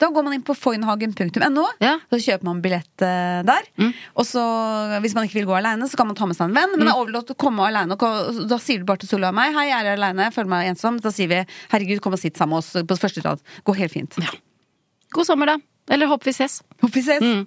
Da går man inn på foynhagen.no, Ja. så kjøper man billett eh, der. Og så, hvis man ikke vil gå aleine, så kan man ta med seg en venn. Men det er overlatt å komme aleine. Da sier du bare til Solveig og meg 'Hei, jeg er aleine, føler meg ensom'. Da sier vi 'Herregud, kom og sitt sammen med oss på første rad'. Går helt fint. God sommer, da. Eller håper vi ses. Håper vi ses.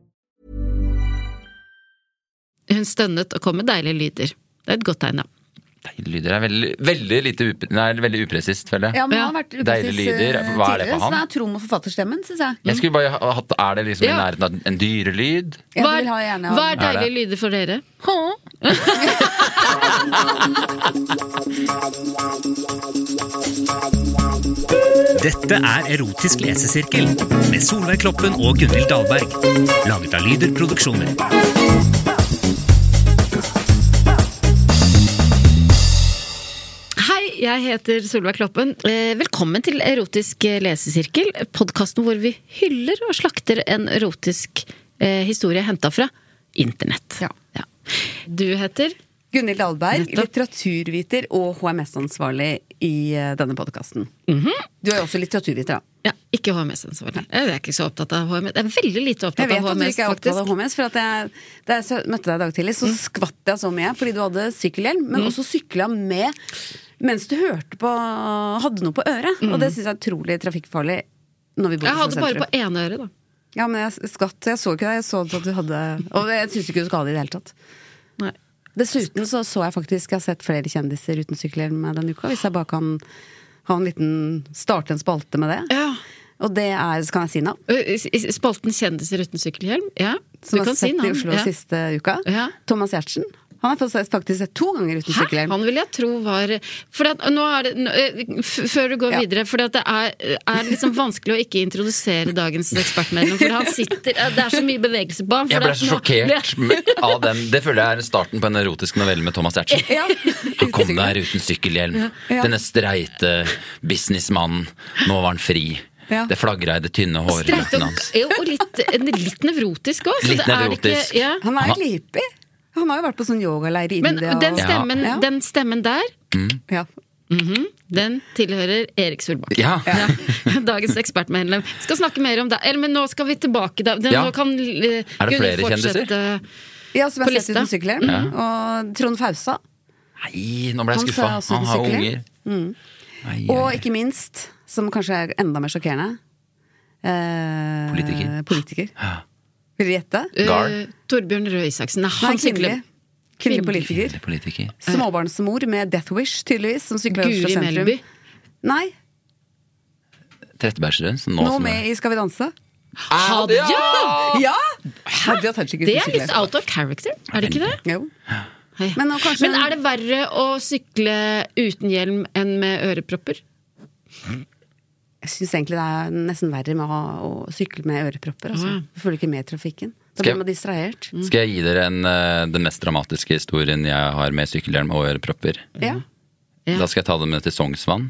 Hun stønnet og kom med deilige lyder. Det er et godt tegn, da. Deilige lyder er veldig, veldig lite up, nei, veldig upresist, føler jeg. Ja, men Ja. han har vært Deilige lyder. eh, Hva er det for tidligere, han? Så det er Trond og forfatterstemmen, syns jeg. Jeg skulle bare ha hatt Er det liksom Ja. i nærheten av en dyrelyd? Ja, Hva er, vil ha gjerne hva er Er det? deilige lyder for dere? Dette er Erotisk lesesirkel med Solveig Kloppen og Gunhild Dahlberg. Laget av Lyder Produksjoner. Hei, jeg heter Solveig Kloppen. Eh, Velkommen til Erotisk lesesirkel. Podkasten hvor vi hyller og slakter en erotisk eh, historie henta fra internett. Ja. Du heter Gunhild Dahlberg, Nettopp. litteraturviter og HMS-ansvarlig i eh, denne podkasten. Mhm. Du er jo også litteraturviter, da. Ja, ikke HMS-ansvarlig. Jeg er ikke så opptatt av HMS. Jeg er veldig lite Jeg vet at du ikke er opptatt av. HMS, for at jeg, da jeg møtte deg i dag tidlig, så skvatt jeg så mye fordi du hadde sykkelhjelm, men også sykla med mens du hørte på Hadde noe på øret. Og det syns jeg er utrolig trafikkfarlig. Når vi bor Jeg hadde bare på ene øre, da. Ja, men jeg skvatt. Jeg så ikke deg. Jeg så at du hadde Og jeg syns ikke du skal ha det i det hele tatt. Nei. Dessuten så så jeg faktisk Jeg har sett flere kjendiser uten sykkelhjelm denne uka. Hvis jeg bare kan ha en liten starte en spalte med det. Ja. Og det er Så kan jeg si navn. Spalten Kjendiser uten sykkelhjelm? Ja, Som du kan har sett i. Oslo Ja. siste uka. Ja. Thomas Giertsen. Han har faktisk sett to ganger uten sykkelhjelm. Han vil jeg tro var For at, nå er det, eh, Før du går Ja. videre, for det er, er liksom vanskelig å ikke introdusere dagens ekspertmedlem. For han sitter Det er så mye bevegelse på ham. Jeg ble så sjokkert med- av den. Det føler jeg er starten på en erotisk novelle med Thomas Giertsen. Ja. Han kom der uten sykkelhjelm. Ja. Denne streite businessmannen. Nå var han fri. Ja. Det flagra i det tynne håret hårløkken hans. jo, og litt, litt nevrotisk òg. Litt nevrotisk. Ja. Han er glipig. Han har jo vært på sånn yogaleir i Men India. den stemmen, Ja. den stemmen der, Ja. den tilhører Erik Solbakken. Ja. Dagens ekspertmedlem. Skal snakke mer om det. Eller, men nå skal vi tilbake. Da. Den, Ja. Nå kan uh, Er det flere kjendiser? ja, som jeg har sett uten Mm. Og Trond Fausa. Nei, nå ble jeg Han skuffa. Han har unger. Mm. Ai, Og ikke minst, som kanskje er enda mer sjokkerende eh, Politiker. politiker. Vil du gjette? Uh, Torbjørn Røe Isaksen. Nei, han sykler. kvinnelig. Politiker. Kvinnelig politiker. Småbarnsmor med Death Wish, tydeligvis. Som sykler i Oslo Guri sentrum. Melby. Nei, Trettebergstuen. nå nå som er- med i Skal vi danse. Hadia! Ja! Hadia Tajik Det er litt out of character, er det ikke det? Jo. Men nå kanskje Men er det verre å sykle uten hjelm enn med ørepropper? Jeg syns egentlig det er nesten verre med å, å sykle med ørepropper. Altså. Du følger ikke med i trafikken. Da blir man distrahert. Skal jeg gi dere en, eh, den mest dramatiske historien jeg har med sykkelhjelm og ørepropper? Ja. Ja. Da skal jeg ta dem med til Sognsvann.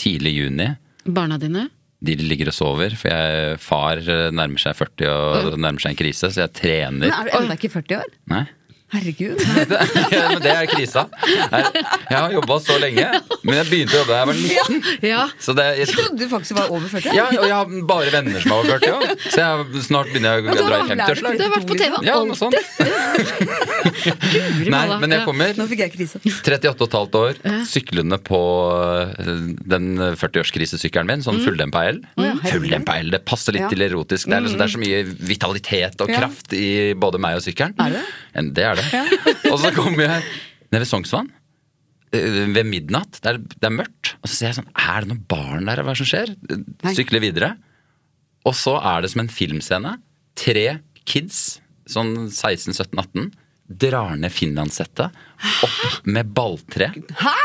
Tidlig juni. Barna dine? De ligger og sover, for jeg, far eh, nærmer seg 40 og nærmer seg en krise, så jeg trener. Men er du enda ikke 40 år? Nei. Herregud. Ja, men det er krisa. Jeg, har jobba så lenge, men jeg begynte å jobbe da jeg var 19. Ja. Så det, jeg, Jeg trodde du faktisk var over 40. ja, og jeg har bare venner som er over 40 Ja. Så jeg, snart begynner jeg å dra i ble 50-årslag. Du har vært på TV Ja, sånt. Nei, men jeg Ja. kommer Nå fikk jeg krise. 38,5 år, syklende på øh, den 40-årskrisesykkelen min, sånn fulldempa L. Fulldempa L, det passer litt Ja. til erotisk. Det er, liksom, det er så mye vitalitet og kraft i både meg og sykkelen. Er det? Det er det. og så kommer jeg ned ved Sognsvann. øh, Ved midnatt. Det er, det er mørkt. Og så ser jeg sånn Er det noen barn der? Hva er det som skjer? Nei. Sykler videre. Og så er det som en filmscene. Tre kids, sånn 16-17-18, drar ned finlandssettet opp med balltre. Hæ?!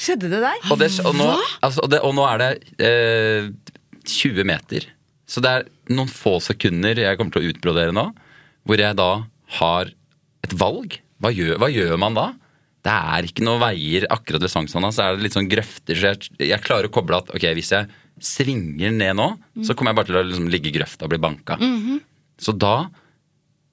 Skjedde det der? Og, det, og, nå, altså, og, det, og nå er det eh, 20 meter. Så det er noen få sekunder jeg kommer til å utbrodere nå, hvor jeg da har et valg. Hva gjør, hva gjør man da? Det er ikke noen veier akkurat ved Sognsvann. Så er det litt sånn grøfter. Så jeg, jeg klarer å koble at ok, hvis jeg svinger ned nå, så kommer jeg bare til å liksom, ligge i grøfta og bli banka. Så da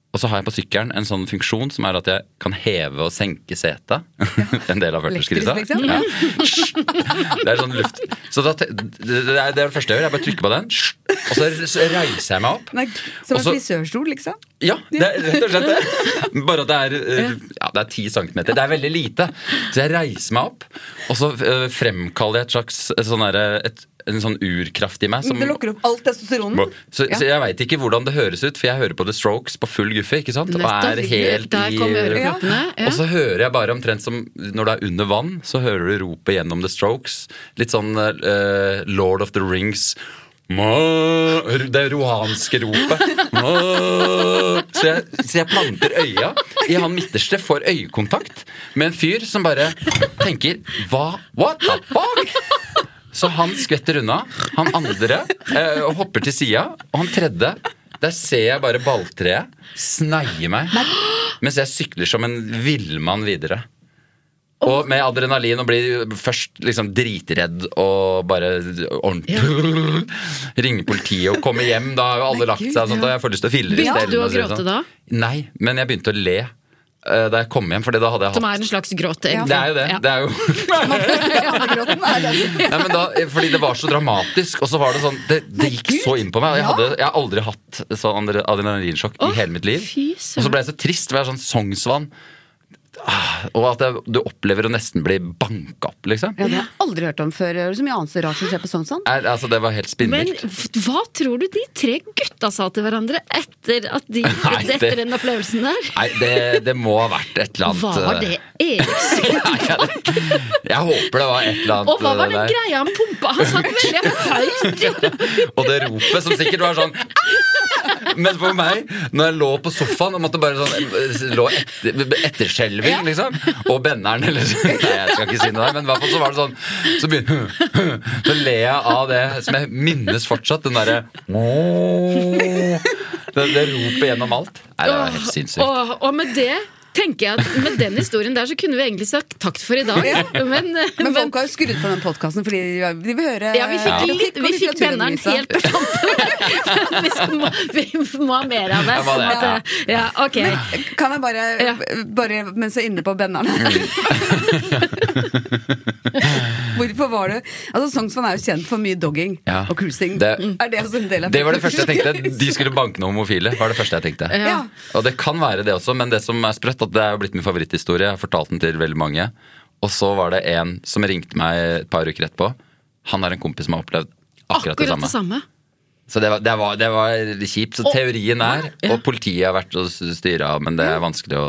Og så har jeg på sykkelen en sånn funksjon som er at jeg kan heve og senke setet. en del av 40-årskrisa. Elektrisk, liksom? Ja. Det er sånn luft. Så da, det, det, er, det første jeg gjør. Jeg bare trykker på den, og så reiser jeg meg opp. Nei, som en frisørstol, liksom? Ja, det er rett og slett det. Bare at det er, ti ja, det er 10 centimeter. Det er veldig lite. Så jeg reiser meg opp, og så eh, fremkaller jeg et slags sånn derre- et, en sånn urkraft i meg. Som, Det lukker opp alt testosteronen. så, Ja. så jeg veit ikke hvordan det høres ut, for jeg hører på The Strokes på full guffe. ikke sant? Og er helt i. Ja. Og så hører jeg bare omtrent som når det er under vann, så hører du ropet gjennom The Strokes. Litt sånn uh, Lord of the Rings. Må, det rohanske ropet. Må. Så, jeg, så jeg planter øya i han midterste, får øyekontakt med en fyr som bare tenker Hva? What the fuck? Så han skvetter unna. Han andre eh, hopper til sida. Og han tredje Der ser jeg bare balltreet sneie meg mens jeg sykler som en villmann videre. Og med adrenalin og blir først liksom dritredd og bare ordentlig Ringe politiet og komme hjem. Da har alle lagt seg. Sånn, og jeg får lyst til å fille i stellen du å og gråte sånn. da? Nei, men jeg begynte å le da jeg kom hjem. Fordi da hadde jeg Som er en slags gråt, Det er jo det. Ja. det er jo. Nei, men da, fordi det var så dramatisk, og så var det sånn Det, det gikk så inn på meg. Jeg, hadde, jeg har aldri hatt sånn adre- adrenalinsjokk i hele mitt liv. Og så ble jeg så trist. For jeg er sånn Sognsvann. Ah, Og at jeg, du opplever å nesten bli banka opp, liksom. Ja, det har jeg aldri hørt om før. Det er så mye annet så rart som skjer på Sognsvann. Er, altså, det var helt spinnvilt. Men hva tror du de tre gutta sa til hverandre etter, at de, Nei, det- etter den opplevelsen der? Nei, det, det må ha vært et eller annet Var det eh, Eriksson? Nei, jeg, jeg håper det var et eller annet Og hva var eh, den der. greia han pumpa? Han satt veldig høyt! Og det ropet som sikkert var sånn «Ah!» Men for meg, når jeg lå på sofaen og måtte bare sånn Lå etter, etterskjelving, liksom. Og benneren, eller Nei, jeg skal ikke si noe der, men i hvert fall så var det sånn Så begynner Så ler jeg av det som jeg minnes fortsatt. Den derre det, det roper gjennom alt. Nei, det er helt sinnssykt. Og, og med det tenker jeg at med den historien der så kunne vi egentlig sagt takk for i dag. Men, Men men folk har jo skrudd på den podkasten fordi de vil høre ja, vi fikk, ja. litt, vi fikk benneren helt på tampen. vi, må, vi må ha mer av det. Ja, det, sånn ja, ok. Kan jeg bare, Ja. bare mens jeg er inne på benneren Hvorfor var det Altså Sognsvann er jo kjent for mye dogging Ja. og cruising. Det- er det også en del av Det var det første jeg tenkte. De skulle banke noen homofile. var det første jeg tenkte. Ja. Og det kan være det også, men det som er sprøtt, at det er jo blitt min favoritthistorie. Jeg har fortalt den til veldig mange. Og så var det en som ringte meg et par uker etterpå. Han er en kompis som har opplevd akkurat, Akkurat det samme. samme. Så det var, det var, det var kjipt. Så teorien er, og politiet har vært og styra, men det er vanskelig å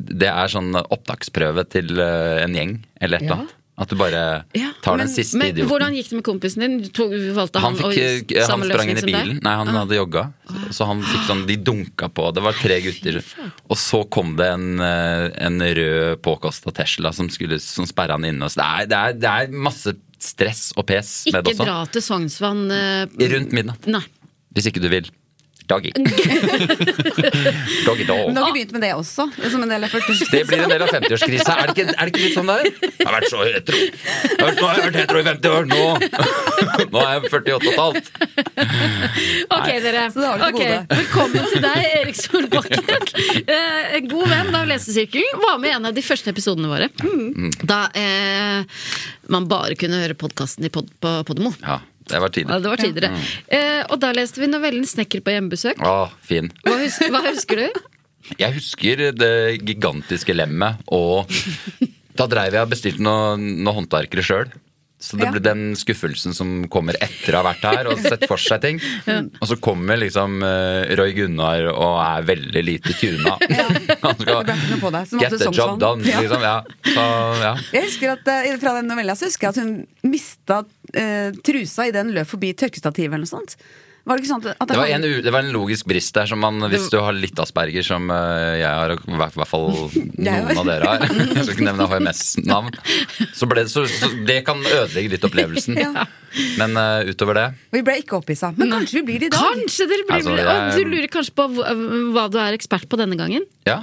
Det er sånn opptaksprøve til eh, en gjeng, eller et eller Ja. annet. At du bare tar men, den siste men idioten. hvordan gikk det med kompisen din? Tog, valgte Han, han, fikk, å- han sprang inn i bilen. Nei, han Ah. hadde jogga. Så, så han fikk sånn, de dunka på. Det var tre gutter. Og så kom det en, eh, en rød påkosta Tesla som, skulle, som sperra han inne. Det er, det, er, det er masse stress og pes med Ikke det også. dra til Sognsvann uh, Rundt midnatt. Nei. Hvis ikke du vil. Doggy. Doggy dog. Men du har ikke begynt med det også? Som en del av 40 Det blir en del av 50-årskrisa. Er, det ikke- er det ikke litt sånn der? Jeg har vært så hetero. Jeg har Nå har jeg vært hetero i 50 år. Nå, nå er jeg 48 og et halvt. Ok, dere. Så har du til Ok, gode. Velkommen til deg, Erik Solbakken. Eh, god venn av Lesesirkelen. Var med i en av de første episodene våre. Da eh, man bare kunne høre podkasten på, på Podemo. Ja, det var Ja, det var tidligere. Eh, og da leste vi novellen 'Snekker på hjemmebesøk'. Å, fin. Hva, hus hva husker du? Jeg husker det gigantiske lemmet, og da dreiv jeg og bestilte noen noe håndverkere sjøl. Så det ble den skuffelsen som kommer etter å ha vært her og sett for seg ting. Og så kommer liksom eh, Roy Gunnar og er veldig lite tuna. Han skal get the job done, Ja. liksom. Ja. Så, ja. Jeg husker at eh, Fra den novella så husker jeg at hun mista uh, trusa idet hun løp forbi tørkestativet eller noe sånt. Var det ikke sånn at, at Det var, en, det var en logisk brist der, som man, hvis du har litt asperger, som eh, jeg har, og i hvert fall noen av dere har, jeg skal ikke nevne HMS-navn, så, det, så, så det kan ødelegge litt opplevelsen. Ja. Men uh, utover det Vi ble ikke opphissa. Men kanskje vi blir det i dag? Kanskje dere blir Altså, jeg- du lurer kanskje på hva du er ekspert på denne gangen? Ja.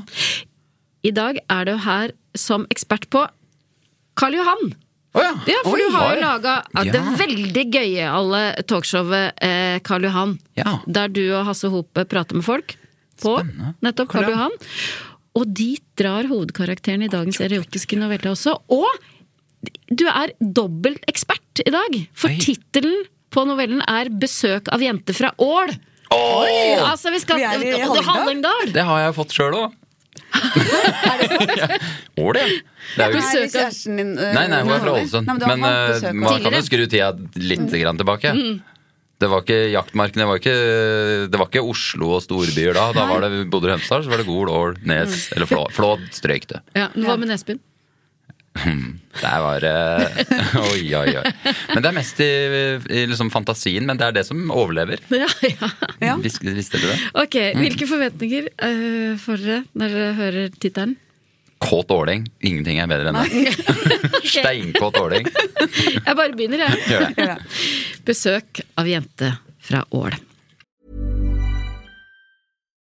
I dag er du her som ekspert på Karl Johan. Å ja. Ja, for Oi. du har jo laga ja, det veldig veldig gøyale talkshowet eh, Karl Johan. Ja. Der du og Hasse Hope prater med folk på Spennende. nettopp Karl Karl Johan. Og dit drar hovedkarakteren i dagens erotiske novelle også. Og du er dobbelt ekspert i dag! For Oi. tittelen på novellen er 'Besøk av jente fra Ål'. Altså, vi skal Vi er i. Hallingdal! Det har jeg fått sjøl òg. Ål, ja. Det er jo kjæresten din eh, Nei, nei, hun er fra Ålesund. men av- man kan jo skru tida litt grann tilbake. Det var ikke jaktmarkene, det var ikke, det var ikke Oslo og storbyer da. Da var det Bodø og Hemsedal, så var det Gol, Ål, Nes eller Flå. Flåd strøyk det. Ja, Hva med Nesbyen? Der var det Oi, oi, oi. Men det er mest i, i liksom fantasien, men det er det som overlever. Ja, ja. Ja. Vis, visste du det? Ok, Hvilke forventninger uh, får dere når dere hører tittelen? Kåt åling. Ingenting er bedre enn det. Steinkåt åling. Jeg bare begynner, jeg. Besøk av jente fra Ål.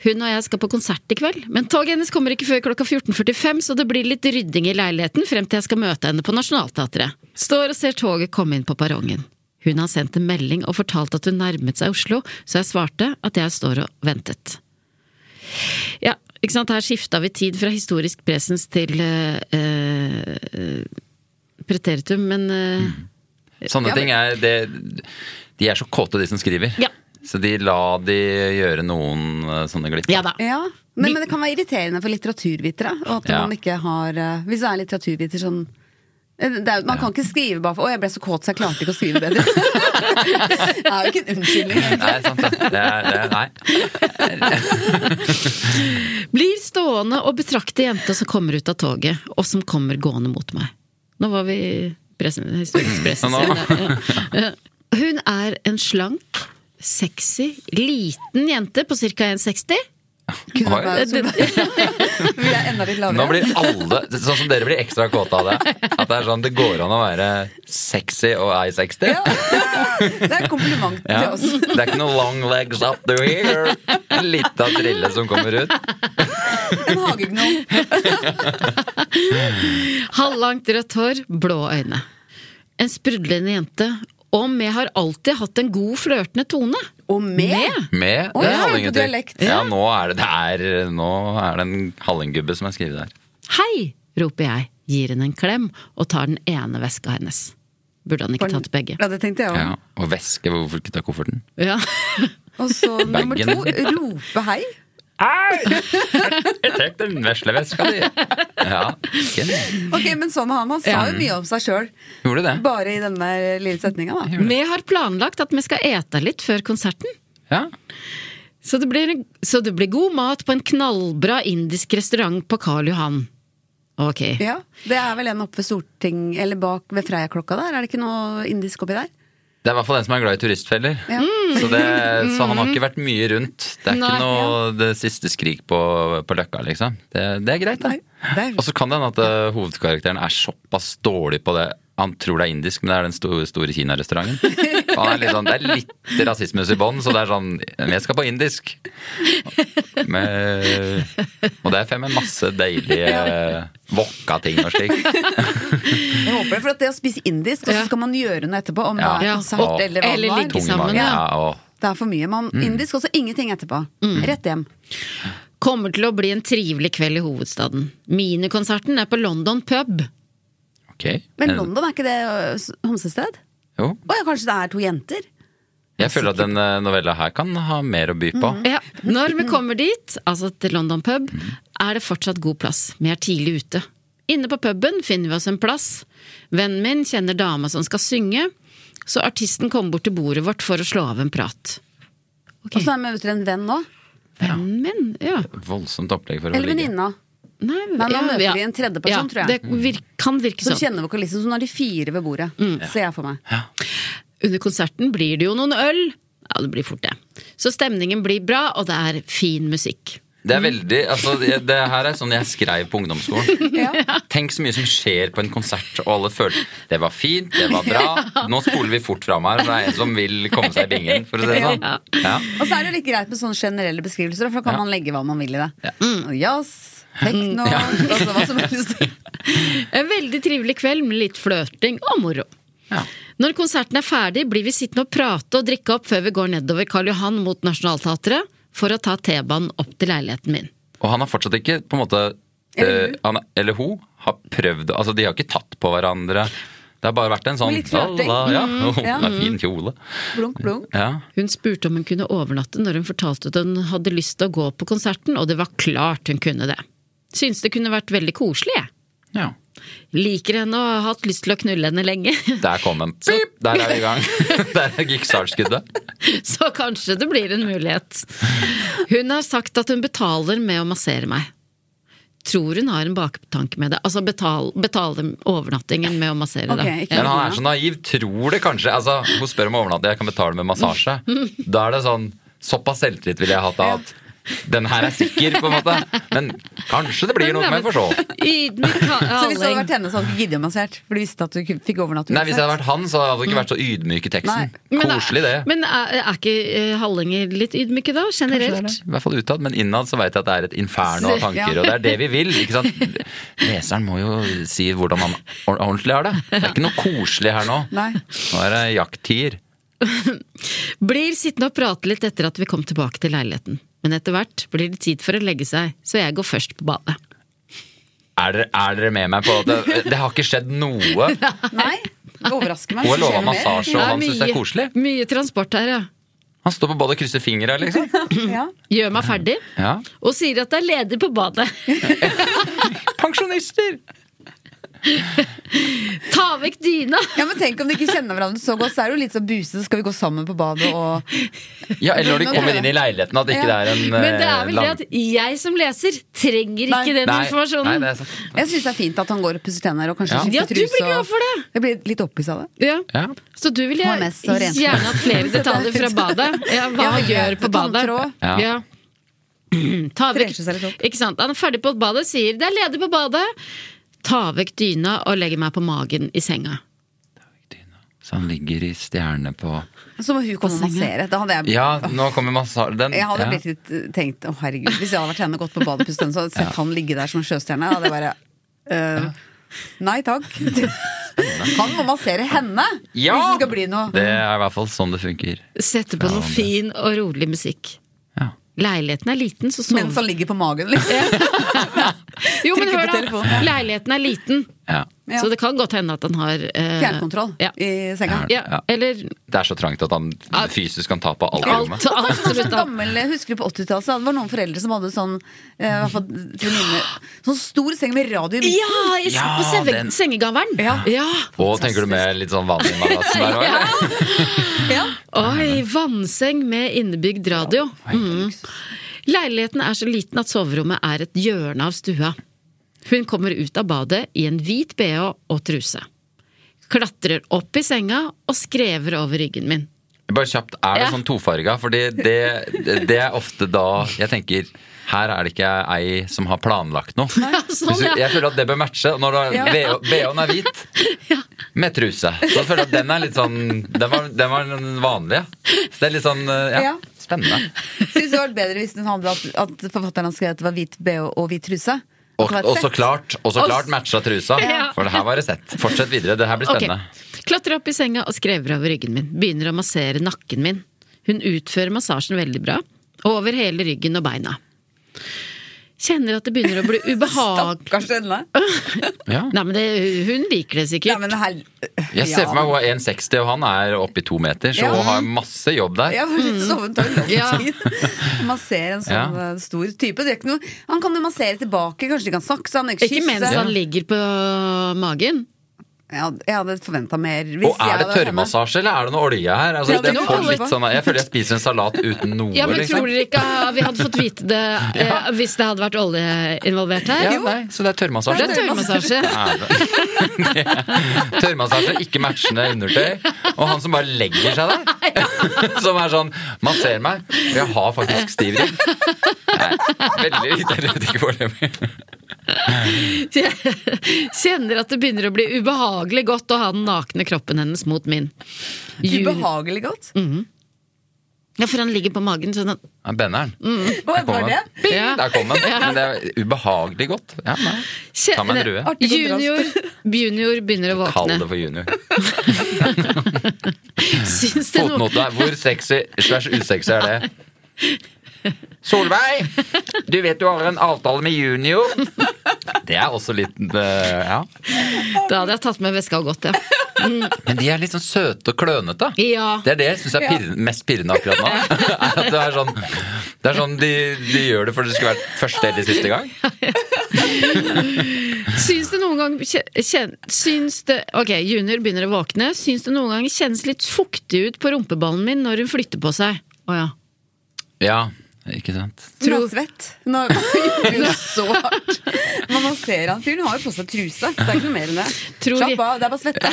Hun og jeg skal på konsert i kveld, men toget hennes kommer ikke før klokka 14.45, så det blir litt rydding i leiligheten frem til jeg skal møte henne på Nationaltheatret. Står og ser toget komme inn på perrongen. Hun har sendt en melding og fortalt at hun nærmet seg Oslo, så jeg svarte at jeg står og ventet. Ja, ikke sant, her skifta vi tid fra historisk presens til eh, eh, preteritum, men eh, Sånne ting er det, De er så kåte, de som skriver. Ja. Så de la de gjøre noen eh, sånne glipp. ja da. Ja, men, men det kan være irriterende for litteraturvitere. Og at Ja. man ikke har eh, Hvis du er litteraturviter sånn det er, man kan ikke skrive bare for 'Å, jeg ble så kåt, så jeg klarte ikke å skrive bedre'. det er jo ikke en unnskyldning. Nei, sant det. det, er, det er, nei. Blir stående og betrakte jenta som kommer ut av toget, og som kommer gående mot meg. Nå var vi i historisk. Ja. Hun er en slank, sexy, liten jente på ca. 1,60. Kunne. Vi er enda litt Nå blir alle, sånn som dere blir ekstra kåte av det. At det er sånn, det går an å være sexy og I 60. Ja. Det er kompliment kompliment Ja. til oss. Det er ikke noe long legs up the here. En lita trille som kommer ut. En hagegnom. Halvlangt rødt hår, blå øyne. En sprudlende jente. Og jeg har alltid hatt en god flørtende tone. Og med. Med med det ja, Halling på dialekt. Ja, nå er det, det er, nå er det en hallinggubbe som er skrevet der. Hei, roper jeg, gir henne en klem og tar den ene veska hennes. Burde han ikke tatt begge? Ja, det tenkte jeg også. Ja, og væske, hvorfor ikke ta kofferten? Ja. Og så nummer to, rope hei. Jeg tek den vesle veska di! Ja. Ok, men sånn Han han sa jo mye om seg sjøl, bare i denne lille setninga. da. Vi har planlagt at vi skal ete litt før konserten. Ja. Så det, blir, så det blir god mat på en knallbra indisk restaurant på Karl Johan. Ok. Ja, Det er vel en oppe ved Storting, eller bak ved Freia-klokka der? Er det ikke noe indisk oppi der? Det er i hvert fall den som er glad i turistfeller. Ja. Så, det, så han har ikke vært mye rundt. Det er Nei, ikke noe det siste skrik på, på Løkka, liksom. Det, det er greit, det. Og så kan det hende at eh, hovedkarakteren er såpass dårlig på det. Han tror det er indisk, men det er den store, store kinarestauranten. Er sånn, det er litt rasismus i bånn, så det er sånn jeg skal på indisk! Med, og det er fem med masse deilige wokka-ting og slik. Jeg håper det, for at det å spise indisk, og så skal man gjøre noe etterpå, om det Ja. er Ja, konsert og- eller hva eller det ligge sammen, ja. Ja, og Det er for mye. Man, Indisk, og så ingenting etterpå. Rett hjem. Kommer til å bli en trivelig kveld i hovedstaden. Minikonserten er på London pub. Ok. Men London, er ikke det homsested? Jo. Å ja, kanskje det er to jenter? Jeg føler at den eh, novella her kan ha mer å by på. Ja, Når vi kommer dit, altså til London pub, er det fortsatt god plass. Vi er tidlig ute. Inne på puben finner vi oss en plass. Vennen min kjenner dama som skal synge, så artisten kommer bort til bordet vårt for å slå av en prat. Okay. Og så er vi ute til en venn nå? Vennen min, ja. Voldsomt opplegg for å Eller venninna? Nei, Nei, nå ja, møter ja. vi en tredje person, ja, tror jeg. Det kan virke Som sånn. kjenner vokalisten. Så nå er de fire ved bordet. Ser jeg for meg. Under konserten blir det jo noen øl. Ja, det blir fort det. Så stemningen blir bra, og det er fin musikk. Det er veldig, altså det, det her er sånn jeg skrev på ungdomsskolen. Ja. Tenk så mye som skjer på en konsert, og alle føler det var fint, det var bra. Nå spoler vi fort fram her, for det er en som vil komme seg i bingen. for å si det sånn. Ja. Og så er det litt greit med sånne generelle beskrivelser, for da kan Ja. man legge hva man vil i det. Ja. Mm. Jazz, tekno, altså hva som helst. En veldig trivelig kveld med litt flørting og moro. Ja. Når konserten er ferdig, blir vi sittende og prate og drikke opp før vi går nedover Karl Johan mot Nationaltheatret for å ta T-banen opp til leiligheten min. Og han har fortsatt ikke på en måte Eller eh, han, Eller hun har prøvd Altså, de har ikke tatt på hverandre. Det har bare vært en sånn Litt flørting. «La, la, Ja, mm, Ja. det fin kjole. Blunk, blunk. Ja. Hun spurte om hun kunne overnatte når hun fortalte at hun hadde lyst til å gå på konserten, og det var klart hun kunne det. Syns det kunne vært veldig koselig, jeg. ja. Liker henne og har hatt lyst til å knulle henne lenge. Der kom den. Så der er vi i gang. Der gikk startskuddet. Så kanskje det blir en mulighet. Hun har sagt at hun betaler med å massere meg. Tror hun har en baktanke med det. Altså betal, betale overnattingen med å massere okay, deg. Men han er så naiv, tror det kanskje. Altså, hun spør om overnatting, jeg kan betale med massasje. Da er det sånn Såpass selvtillit ville jeg hatt at den her er sikker, på en måte. Men kanskje det blir noe med for så. Ydmyk Så hvis det hadde vært henne, så hadde du ikke giddet å massere? For du visste at du fikk overnatte Nei, Hvis det hadde vært han, så hadde det ikke vært så ydmyk i teksten. Men er- Koselig, det. Men er, er ikke eh, Hallinger litt ydmyke da, det er generelt? det. I hvert fall utad, men innad så vet jeg at det er et inferno av tanker. Og det er det vi vil. ikke sant? Leseren må jo si hvordan man ordentlig har det. Det er ikke noe koselig her nå. Nei. Nå er det jakttider. Blir sittende og prate litt etter at vi kom tilbake til leiligheten. Men etter hvert blir det tid for å legge seg, så jeg går først på badet. Er dere, er dere med meg på at det, det har ikke skjedd noe? Nei? Det overrasker meg. Hun har lova massasje, og han syns det er koselig. mye transport her, ja. Han står på badet og krysser fingre, liksom. Ja. Gjør meg ferdig, Ja. og sier at det er ledig på badet. Pensjonister! Vekk dyna! ja, men Tenk om de ikke kjenner hverandre så godt, så er det jo litt så busete. Skal vi gå sammen på badet og Ja, Eller når de kommer inn i leiligheten, at ikke det er en Men det er eh, vel lang- det at jeg som leser trenger Nei. ikke den Nei, nei, informasjonen. det er sant. Jeg syns det er fint at han går og pusser tenner og kanskje Ja. skifter Ja, du truse. blir glad og- for det! Jeg blir litt oppgitt av det. Ja. Ja. Så du vil jeg HMS og rensing. gjerne ha flere detaljer fra badet. Ja, hva Ja, han gjør på badet. Tanntråd. Ja. Ja. Ta vekk, Freshe seg litt opp. ikke sant? Han er ferdig på badet, sier 'det er ledig på badet'. Ta vekk dyna og legge meg på magen i senga. Så han ligger i stjerne på Så må hun komme og massere. Da hadde jeg Ja, nå kommer massasje den, Jeg hadde ja. blitt litt uh, tenkt å herregud, hvis jeg hadde vært henne og gått på badet på stund, så hadde jeg sett han ligge der som en sjøstjerne. Hadde jeg bare øh, Nei takk. Han må massere henne Ja! hvis det skal bli noe. Det er i hvert fall sånn det funker. Sette på noe fin og rolig musikk. Leiligheten er liten, så Mens han ligger på magen, liksom. Jo, men hør da! Leiligheten er liten, Ja. Så det kan godt hende at han har eh, Fjernkontroll Ja. i senga. Ja, Ja. eller Det er så trangt at han fysisk kan ta på alt i rommet. alt Sånn gammel, husker du på 80-tallet så det var noen foreldre som hadde sånn eh, venninner, Sånn stor seng med radio i midten. Ja, på senge, den- sengegaveren! Ja. Og tenker du med litt sånn vanlig madrassen der òg? Ja. Oi, vannseng med innebygd radio. Mm. Leiligheten er så liten at soverommet er et hjørne av stua. Hun kommer ut av badet i en hvit bh og truse. Klatrer opp i senga og skrever over ryggen min. Bare kjapt, er det Ja. sånn tofarga? Fordi det, det, det er ofte da jeg tenker her er det ikke ei som har planlagt noe. sånn, ja. Jeg føler at det bør matche. Når Ja. BH-en er hvit med truse. Så jeg føler at den er litt sånn Den var, den var den vanlige. Så det er litt sånn eh, ja, Ja. spennende. Syns det hadde vært bedre hvis den hadde at, at forfatteren hadde skrevet at det var hvit bh og hvit truse. Og, det og så klart, og så klart matcha trusa. Ja. For det her var resett. Fortsett videre. Det her blir spennende. spennende. Klatrer opp i senga og skrever over ryggen min. Begynner å massere nakken min. Hun utfører massasjen veldig bra. Over hele ryggen og beina. Kjenner at det begynner å bli ubehag... Stakkars henne. Ja. Nei, men det, hun liker det Ja, sikkert. men det her Jeg ser for meg hun er 1,60 og han er oppe i to meter, så Ja. hun har masse jobb der. Ja, tar lang Ja. tid. Massere en sånn Ja. eh, stor type. Det er ikke noe, han kan jo massere tilbake, kanskje de kan snakke sammen. Ikke, Ikke mens han ligger på magen. Jeg hadde, jeg hadde forventa mer. Hvis Og er det tørrmassasje, eller er det noe olje her? Altså, det jeg, noe får litt sånn, jeg føler jeg spiser en salat uten noe, Ja, men liksom. tror dere ikke vi hadde fått vite det eh, hvis det hadde vært olje involvert her? Ja, nei, så det er tørrmassasje? Det er tørrmassasje. Tørrmassasje, ikke matchende undertøy. Og han som bare legger seg der. Som er sånn Man ser meg. og Jeg har faktisk stiv rygg. Veldig lite det foreløpig. Kjenner at det begynner å bli ubehagelig godt å ha den nakne kroppen hennes mot min. Jul. Ubehagelig godt. Ja, for han ligger på magen sånn at Ja, Benneren. Mm. Der kom Bing, Ja. Der kom den. Men det er ubehagelig godt. Ja, nei. Ta meg en drue. Junior, junior begynner å våkne. Kall det for junior. Syns Fotnote. Hvor sexy slash usexy er det? Solveig! Du vet du har en avtale med junior. Det er også litt eh, Ja. Da hadde jeg tatt med veska og gått, ja. Men de er litt sånn søte og klønete. Ja. Det er det jeg syns er mest pirrende akkurat nå. At det er sånn, det er sånn de, de gjør det for det skulle vært første eller siste gang. Syns det noen gang kjen, Syns det Ok, junior begynner å våkne. Syns det noen gang kjennes litt fuktig ut på rumpeballen min når hun flytter på seg? Å ja. Ja, ikke sant. Hun Tro- er svett. Hun har det så hardt. Men man ser han fyren har jo på seg truse. Det er ikke noe mer enn det. Tror Slapp av, det er bare svette.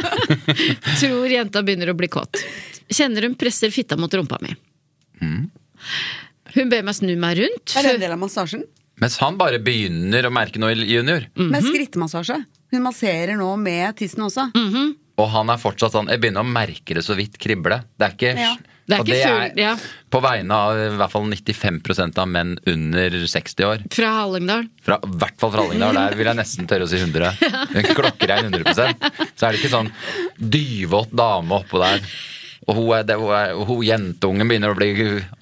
Tror jenta begynner å bli kåt. Kjenner hun presser fitta mot rumpa mi. Hun ber meg snu meg rundt. Er det en del av massasjen? Mens han bare begynner å merke noe i junior. Med skrittmassasje. Hun masserer nå med tissen også. Og han er fortsatt sånn Jeg begynner å merke det så vidt krible. Det er ikke Ja. Det er og ikke er, ja. På vegne av i hvert fall 95% av menn under 60 år. Fra Hallingdal. Fra, I hvert fall fra Hallingdal. Der vil jeg nesten tørre å si 100. Hun klokker jeg 100% Så er det ikke sånn dyvåt dame oppå der. Og hun, er, det, hun, er, hun jentungen begynner å bli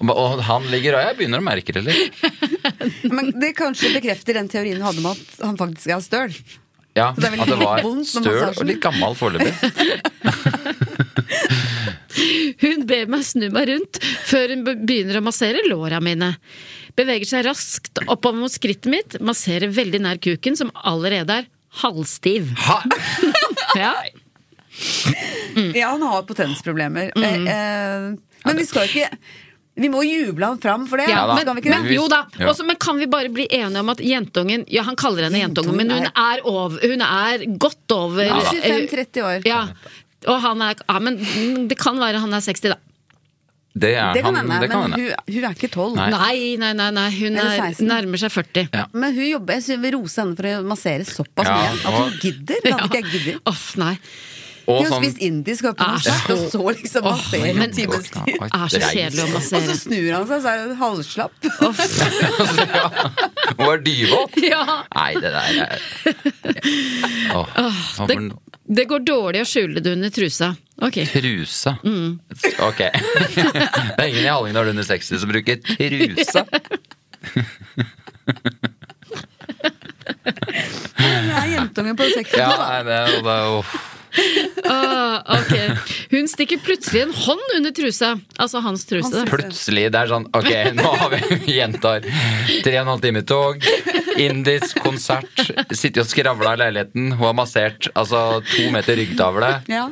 Og han ligger og jeg begynner å merke det litt. Men det kanskje bekrefter den teorien du hadde om at han faktisk er støl. Ja, det er At det var støl og litt gammel foreløpig. Hun ber meg snu meg rundt før hun begynner å massere låra mine. Beveger seg raskt oppover mot skrittet mitt, masserer veldig nær kuken, som allerede er halvstiv. Ha! Ja. Ja, han har potensproblemer. Eh, eh, men vi skal ikke Vi må juble han fram for det. Ja, da. men, skal vi ikke det? men, jo da, Også, men kan vi bare bli enige om at jentungen Ja, han kaller henne jentungen, men hun er, over, hun er godt over er eh, 25-30 år. Ja. Og han er ja, Men det kan være han er 60, da. Det, er, Det kan han, hende, men kan hun, hun er ikke tolv. Nei. Nei, nei, nei, hun er, nærmer seg 40. Ja. Men hun jobber, jeg vil rose henne for å massere såpass Ja, mye. At hun gidder. Det hadde ikke jeg gidder. Off, nei. Og de har sånn spist indisk og Ah, hos og så liksom Åh, massere men- en times tid. Er så kjedelig å Og så snur han seg, så er han halvslapp. Hun er dyvåt! Ja. Nei, det der er oh. Det, det går dårlig å skjule det under trusa. Okay. Trusa. Mm. Ok. Det er ingen i Hallingdal under 60 som bruker trusa. det er jentungen på 60 Ja, da. nei, det, det jo Ah, ok. Hun stikker plutselig en hånd under trusa. Altså hans truse. Hans Plutselig, det er sånn Ok, nå har vi gjentar tre og en halv time tog, indisk konsert, sitter og skravler i leiligheten, hun har massert altså to meter ryggtavle. Ja.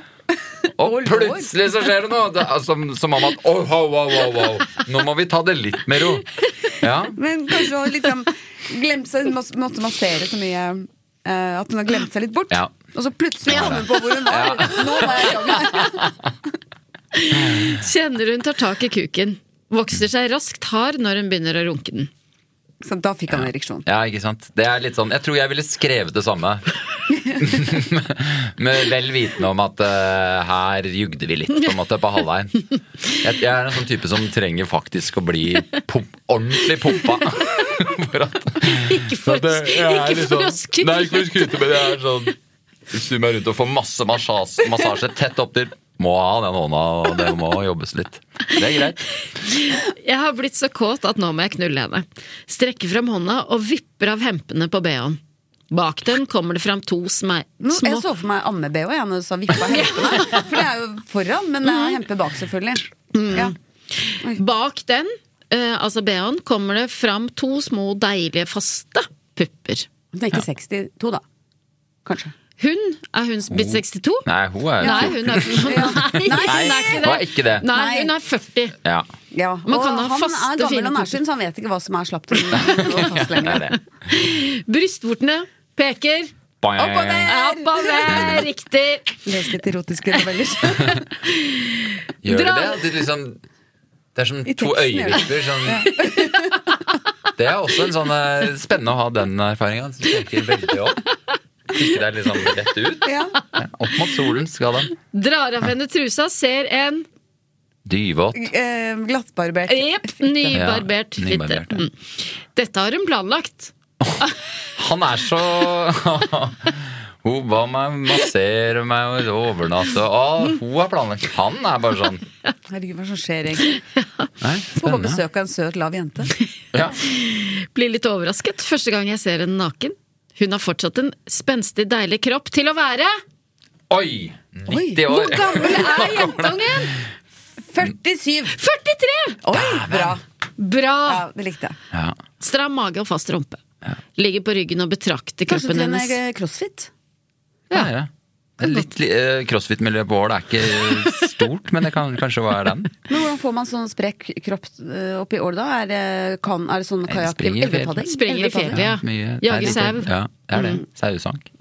Og plutselig så skjer det noe! Det er som, som om at oh, wow, wow, wow. Nå må vi ta det litt med ro. Ja. Men kanskje hun liksom glemte seg, måtte massere så mye eh, at hun har glemt seg litt bort. Ja. Og så plutselig kom hun på hvor hun var. Nå var jeg i gang. Kjenner hun tar tak i kuken. Vokser seg raskt hard når hun begynner å runke den. Så da fikk han ereksjon. ja, ikke sant. Det er litt sånn Jeg tror jeg ville skrevet det samme. Med vel vitende om at uh, her jugde vi litt, på en måte, på halvveien. Jeg, jeg er en sånn type som trenger faktisk å bli pump, ordentlig pumpa. For at Ikke for, Det er ikke liksom- for å skryte. Nei, ikke for å skryte, men jeg er sånn Snur meg rundt og får masse massasje, massasje tett opp til Må ha den hånda, og det må jobbes litt. Det er greit. Jeg har blitt så kåt at nå må jeg knulle henne. Strekker frem hånda og vipper av hempene på bh-en. Bak den kommer det fram to små jeg så for meg amme-BH jeg, når du sa vippa hempene. For det er jo foran, men det er hempe bak, selvfølgelig. Ja. Bak den, eh, altså bh-en, kommer det fram to små deilige, faste pupper. Det er ikke 62, da. Kanskje. Hun, er hun blitt 62? Nei, hun er Nei, hun er, nei, Nei, hun er ikke det. er ikke det. Nei, hun er 40. Ja. Ja. Man og kan ha han faste, er gammel og nærsynt, så han vet ikke hva som er slapt og fast lenger. er. Brystvortene peker Oppover! oppover! Riktig! Les litt erotiske noveller. Gjør Dra- det det? Liksom, det er som to øyevipper. Sånn. Det er også en sånn eh, spennende å ha den erfaringa. Veldig opp. Ikke det er liksom rett ut. Ja. Ja, opp mot solen skal den. Drar av henne trusa, ser en Dyvåt. Eh, Glattbarbert. Jepp, nybarbert Ja, fitte. nybarbert, ja. Mm. Dette har hun planlagt. Han er så Hun ba meg massere meg og overnatte. Ah, hun har planlagt. Han er bare sånn. Herregud, hva som skjer egentlig? Nei, Få på besøk av en søt, lav jente. Ja. Blir litt overrasket første gang jeg ser henne naken. Hun har fortsatt en spenstig, deilig kropp til å være Oi! 90 Hvor år. gammel er jentungen? 47! 43! Oi, bra. Bra! Ja, det likte jeg. Ja. Stram mage og fast rumpe. Ligger på ryggen og betrakter kroppen kroppen Kanskje trener jeg crossfit? Ja, ja. Det er Litt, li- eh, Crossfit-miljøet på Ål er ikke stort, men det kan kanskje være den. Men hvordan får man sånn sprek kropp eh, oppi Ål, da? Er det, kan, er det sånn kajakk i elvepadding? Springer i fjellet, ja. Jager sau. Ja, det er det. Sauesank.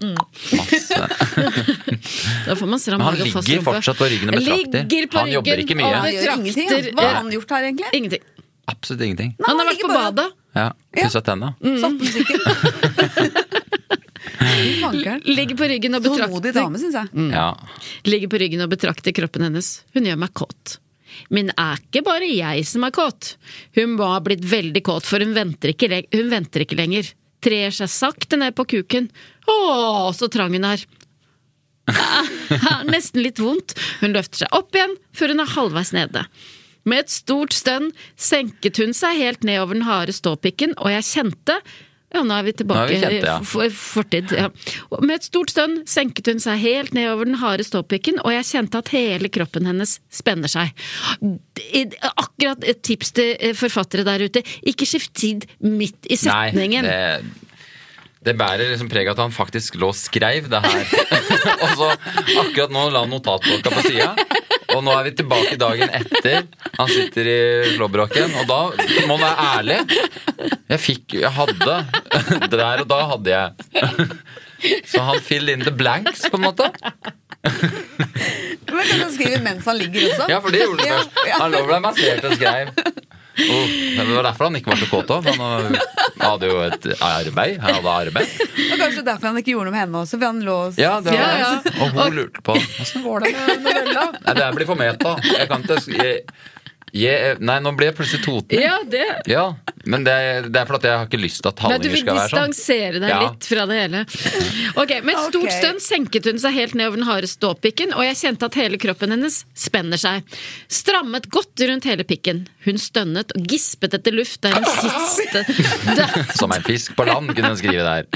Masse. Da får man stram han mage og fast ligger fortsatt på ryggen og betrakter. Han jobber ikke mye. Han han. Hva har han gjort her, egentlig? Ingenting. Absolutt ingenting. Nei, Han har vært på badet. Ja, Pussa tenna. Satt på musikken. Ligger på ryggen og betrakter dame, syns jeg. Ja. Ligger på ryggen og betrakter kroppen hennes. Hun gjør meg kåt. Men er ikke bare jeg som er kåt. Hun må ha blitt veldig kåt, for hun venter ikke, hun venter ikke lenger. Trer seg sakte ned på kuken. Å, så trang hun er. Nesten litt vondt. Hun løfter seg opp igjen før hun er halvveis nede. Med et stort stønn senket hun seg helt ned over den harde ståpikken, og jeg kjente ja, nå er vi tilbake Nå er vi kjente, ja. i for, fortid. Ja. Med et stort stønn senket hun seg helt ned over den harde ståpikken, og jeg kjente at hele kroppen hennes spenner seg. Akkurat et tips til eh, forfattere der ute, ikke skift tid midt i Nei, setningen. det, det bærer liksom preg av at han faktisk lå og skreiv det her. og så akkurat nå la han notatblokka på sida. Og nå er vi tilbake dagen etter. Han sitter i slåbroken, og da må han være ærlig. Jeg fikk Jeg hadde Der og da hadde jeg. Så han fill in the blanks, på en måte. Men kan han skrive mens han ligger også? Ja, for det gjorde han først. Han lå ble massert og skrev. Oh, det var derfor han ikke var så kåt òg. Han hadde jo et arbeid. Han hadde arbeid. Og kanskje derfor han ikke gjorde noe med henne også, for han lå og Ja, det var Ja, ja. Og hun lurte på åssen går det med novella. Nei, det her blir for meta. Jeg kan ikke jeg, Nei, nå ble jeg plutselig Toten. Ja, det Ja, men det er, det er fordi jeg har ikke lyst til at hallinger skal være sånn. Du vil distansere deg Ja. litt fra det hele. Ok, Med et stort okay. stønn senket hun seg helt ned over den harde ståpikken, og jeg kjente at hele kroppen hennes spenner seg. Strammet godt rundt hele pikken. Hun stønnet og gispet etter luft der hun siste der, Som en fisk på land, kunne hun skrive der.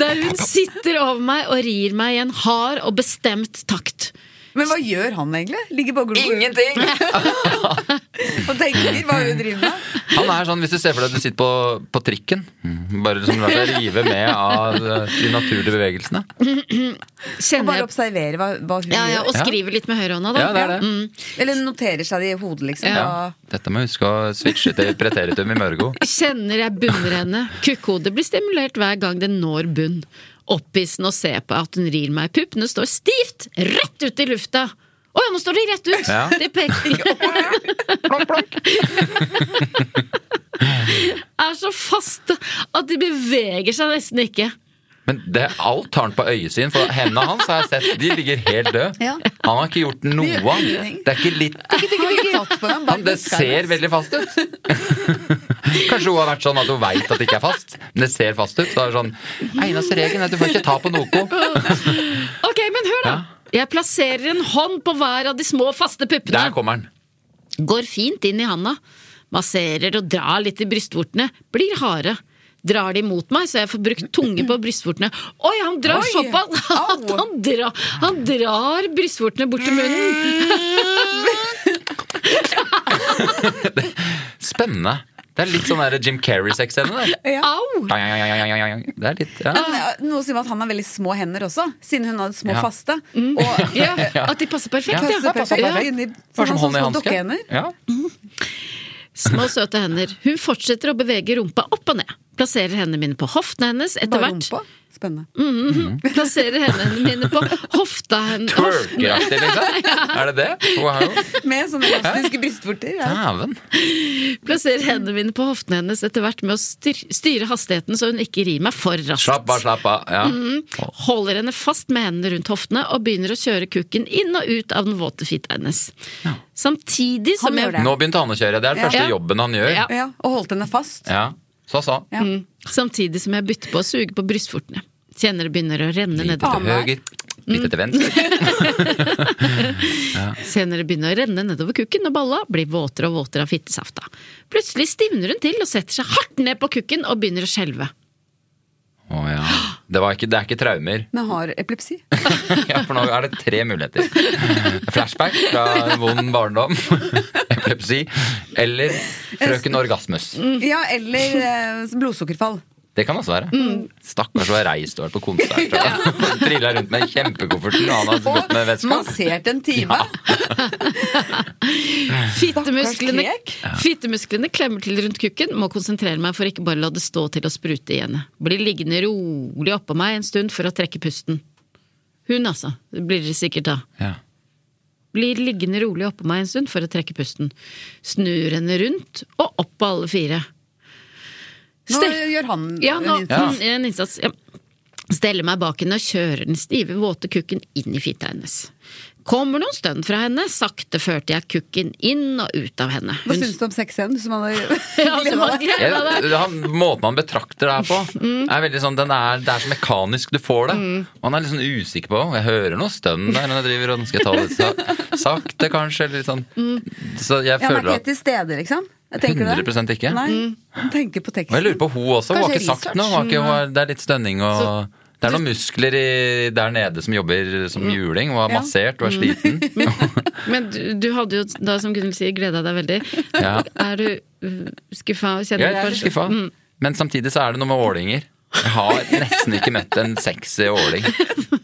der hun sitter over meg og rir meg i en hard og bestemt takt. Men hva gjør han egentlig? Ligger bare og glor Ingenting! og tenker hva hun driver med. Han er sånn, Hvis du ser for deg at du sitter på, på trikken, bare liksom lar deg rive med av eh, de naturlige bevegelsene. Og bare observere hva, hva hun ja, ja, gjør. Og Ja. skriver litt med høyrehånda, da. Ja, det er det. Mm. Eller noterer seg det i hodet, liksom. Ja. og- Dette må jeg huske å switche til preteritum i Mørgo. Kjenner jeg bunner henne. Kukkhodet blir stimulert hver gang den når bunn. Opphissende å se på at hun rir meg. Puppene står stivt rett ut i lufta. Å ja, nå står de rett ut! Ja. De peker Plonk, plonk. er så faste at de beveger seg nesten ikke. Men det, alt har han på øyet sin, for hendene hans har jeg sett, de ligger helt døde. Ja. Han har ikke gjort noe. Det er ikke litt han, Det ser veldig fast ut. Kanskje hun har vært sånn at hun veit at det ikke er fast, men det ser fast ut. Så er det sånn Eneste regelen er at du får ikke ta på noe. Ok, men hør, da! Jeg plasserer en hånd på hver av de små, faste puppene. Der kommer han. Går fint inn i handa. Masserer og drar litt i brystvortene. Blir harde. Drar de mot meg, så jeg får brukt tunge på brystvortene. Oi, han drar Oi! såpass at han, drar- han drar brystvortene bort til munnen. Spennende. Det er litt sånn der Jim Carrey-sexscene. Ja. Au! Det er litt, ja. Men, Noe sier meg at han har veldig små hender også, siden hun hadde små Ja. faste. Og Ja, at de passer perfekt, Ja. passer ja. perfekt Ja. inni sånn, som hånd i hanske. Små, søte hender. Hun fortsetter å bevege rumpa opp og ned. Plasserer hendene mine på hoftene hennes etter hvert. Rumpa. Mm -hmm. Plasserer hendene mine på hofta. Twerkeraktig, liksom. Er det det? Wow. Med sånne elastiske brystvorter. Ja. Plasserer hendene mine på hoftene hennes etter hvert med å styr styre hastigheten så hun ikke rir meg for raskt. Slapp av, slapp av. Ja. Holder henne fast med hendene rundt hoftene og begynner å kjøre kukken inn og ut av den våte fitta hennes. Samtidig som jeg. Nå begynte han å kjøre. Det er den første jobben han gjør. Ja. Ja, og holdt henne fast. Ja. Så så. Ja. Mm. Samtidig som jeg bytter på å suge på brystvortene. Kjenner det begynner å renne Litt til høyre, litt til venstre. Kjenner det begynner å renne nedover kukken, og balla blir våtere og våtere av fittesafta. Plutselig stivner hun til og setter seg hardt ned på kukken og begynner å skjelve. Å ja. Det, var ikke, det er ikke traumer. Men har epilepsi. Ja, For nå er det tre muligheter. Flashback fra vond barndom, epilepsi eller frøken Orgasmus. Ja, eller eh, blodsukkerfall. Det kan også være. Stakkars så reist og vært på konsert. og Trilla rundt med kjempekofferten, og han har gått med veska. massert en time. Fittemusklene, fittemusklene klemmer til rundt kukken, må konsentrere meg for ikke bare la det stå til å sprute igjen. Blir liggende rolig oppå meg en stund for å trekke pusten. Hun, altså. Det blir det sikkert da. Ja. Blir liggende rolig oppå meg en stund for å trekke pusten. Snur henne rundt og opp på alle fire. Nå gjør han Ja, nå, en innsats. mm, en innsats. Ja. Steller meg bak henne og kjører den stive, våte kukken inn i fitta hennes. Kommer noen stønn fra henne, sakte førte jeg kukken inn og ut av henne. Hva Hun- syns du om sexscenen? Du som han Ja, som deg? måten han betrakter det her på, er veldig sånn, den er, det er så mekanisk du får det. Og han er litt sånn usikker på Jeg hører noe stønn der når jeg driver og skal ta det sakte, kanskje. Eller litt sånn. Så jeg Ja, han er ikke ikke til stede, liksom? Jeg tenker du det? 100 ikke. Nei, han tenker på teksten. Og jeg lurer på hun også. Hun har ikke sagt noe. Ikke, har, det er litt stønning og Det er noen muskler i, der nede som jobber som juling. Hun har Ja. massert og er sliten. Men du, du hadde jo da, som Gunhild sier, gleda deg veldig. Ja. Er du uh, skuffa? Ja, Kjenner jeg du er litt skuffa. Mm. Men samtidig så er det noe med ålinger. Jeg har nesten ikke møtt en sexy åling.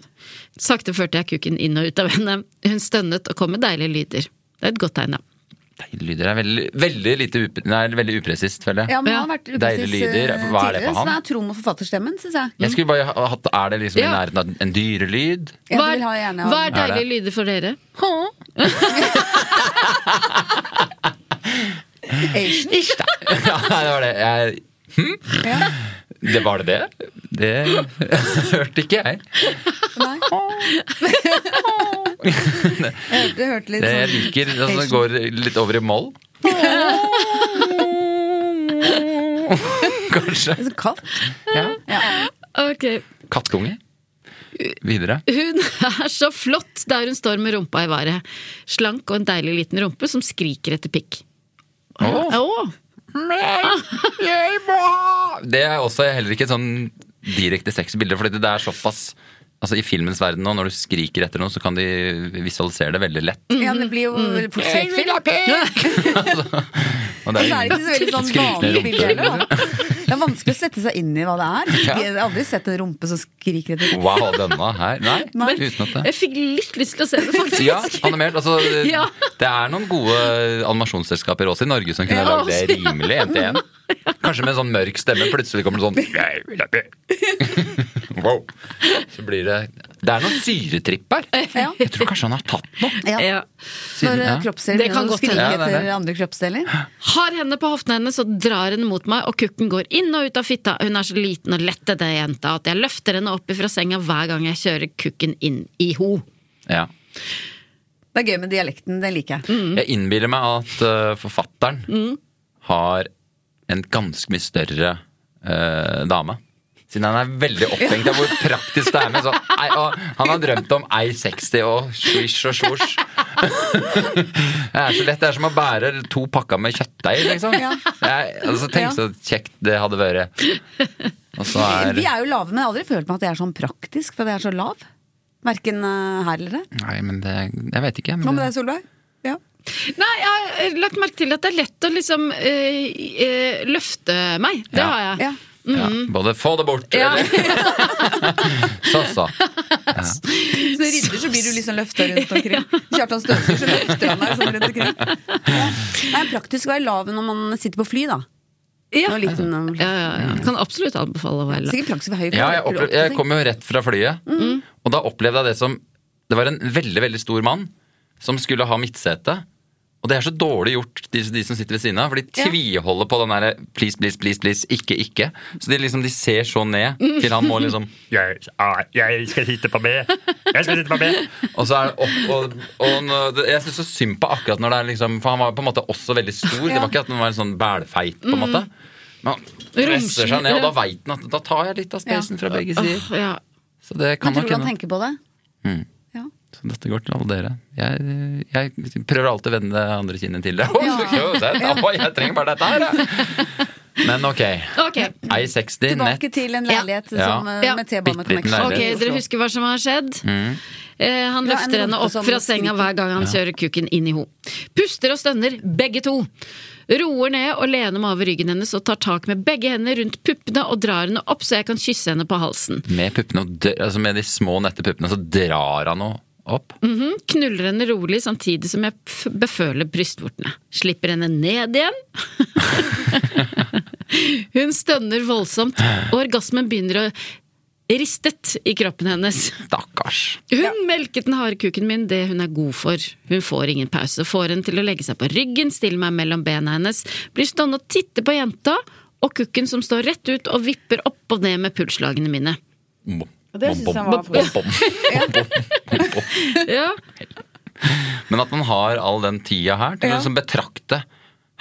Sakte førte jeg kukken inn og ut av henne. Hun stønnet og kom med deilige lyder. Det er et godt tegn, da. Deilige lyder er veldig, veldig lite up nei, veldig upresist, føler jeg. Ja, men Ja. han har vært Deilige lyder. Hva er det for ham? det er Trond og forfatterstemmen, syns jeg. Jeg skulle bare ha hatt Er det liksom Ja. i nærheten av en dyrelyd? Ja, Hva hva er Er deilige lyder for dere? Asian. ja, det var det. Jeg, hm? Ja. Det var det det? Det hørte ikke jeg. Nei. Jeg det hørte litt Det jeg sånn liker altså, det Asian. går litt over i moll. Kanskje. Sånn katt. Ja. Ja. Ok. Kattunge. Videre. Hun er så flott der hun står med rumpa i været. Slank og en deilig liten rumpe som skriker etter pikk. Åh. ha Det er også heller ikke et sånn direkte sexbilde, fordi for det er såpass Altså I filmens verden nå, når du skriker etter noe, så kan de visualisere det veldig lett. ja, det blir jo Mm. fort skrekkfilm. Og det så er det ikke så veldig sånn vanlig bilde heller. Det er vanskelig å sette seg inn i hva det er. Jeg har aldri sett en rumpe som skriker etter Wow, denne her. Nei, Nei. uten at det Jeg fikk litt lyst til å se det, faktisk. Ja, animert. Altså, Ja. Det er noen gode animasjonsselskaper også i Norge som kunne Ja, lagd det rimelig én til én. Kanskje med en sånn mørk stemme. Plutselig kommer det sånn. Wow. Så blir det Det er noen syretripp her. Ja. Jeg tror kanskje han har tatt noe. Ja. Ja. Når Ja. eh, kroppsdeler Det kan godt skrike. Ja, er etter andre kroppsdeler. Har henne på hoftene hennes og drar henne mot meg, og kukken går inn og ut av fitta. Hun er så liten og lett, denne jenta, at jeg løfter henne opp fra senga hver gang jeg kjører kukken inn i ho. Ja. Det er gøy med dialekten, det liker jeg. Mm. Jeg innbiller meg at uh, forfatteren har en ganske mye større uh, dame. Siden han er veldig opphengt av hvor praktisk det er med sånn ei, og Han har drømt om ei 60 og swish og svosj. Det er så lett. Det er som å bære to pakker med kjøttdeig, liksom. Ja. Jeg, altså, tenk så kjekt det hadde vært. Og så Vi er er jo lave, men jeg har aldri følt meg at jeg er sånn praktisk fordi jeg er så lav. Verken eh, her eller der. Nei, men det Jeg vet ikke. Hva med det, deg, Solveig? Ja. Nei, jeg har lagt merke til at det er lett å liksom øh, øh, løfte meg. Det Ja. har jeg. ja. Ja, både få det bort, Ja. eller Så, så. Så når du rydder, så blir du liksom løfta rundt omkring. Kjartan Støvsuger, så løfter han deg sånn rundt omkring. Ja. Det er praktisk å være lav når man sitter på fly, da. Ja. Liten, Ja, ja, ja. Kan absolutt anbefale å være lav. Høy. Ja, jeg, rekker du opple opp til jeg kom jo rett fra flyet, og da opplevde jeg det som Det var en veldig, veldig stor mann som skulle ha midtsete. Og det er så dårlig gjort, de, de som sitter ved siden av, for de tviholder på den derre please, please, please, please, ikke, ikke. Så de liksom, de ser så ned til han må liksom jeg, ah, jeg skal sitte på B. Jeg skal sitte på B. Og så er det opp og, og Jeg syns så synd på akkurat når det er liksom For han var på en måte også veldig stor. Det var ikke at han var en sånn bælfeit, på en måte. Men han presser seg ned, og da veit han at da tar jeg litt av spacen fra begge sider. Ja. Så det kan nok. Jeg tror han tenker på det? Mm. Ja. Så dette går til alle dere. Jeg, jeg prøver alltid å vende det andre kinnet til det. Ja. Oi, jeg trenger bare dette her, jeg. Men ok. okay. I60, nett. Tilbake til en leilighet Ja. som, eh, Ja. med T-bane Bitteliten ok, dere husker hva som har skjedd? Mm. Eh, han Ja, løfter henne opp fra senga hver gang han kjører kukken inn i ho. Puster og stønner, begge to. Roer ned og lener meg over ryggen hennes og tar tak med begge hendene rundt puppene og drar henne opp så jeg kan kysse henne på halsen. Med puppene, altså med de små, nette puppene, så drar han henne opp. Mhm, Knuller henne rolig samtidig som jeg beføler brystvortene. Slipper henne ned igjen. Hun stønner voldsomt, og orgasmen begynner å ristet i kroppen hennes. Stakkars. Hun melket den harde kuken min det hun er god for. Hun får ingen pause, får henne til å legge seg på ryggen, stille meg mellom bena hennes, blir stående og titte på jenta og kukken som står rett ut og vipper opp og ned med pulsslagene mine. Bom, det syns jeg var bom, bom, bom, bom. Ja, Men at man har all den tida her til Ja. å liksom betrakte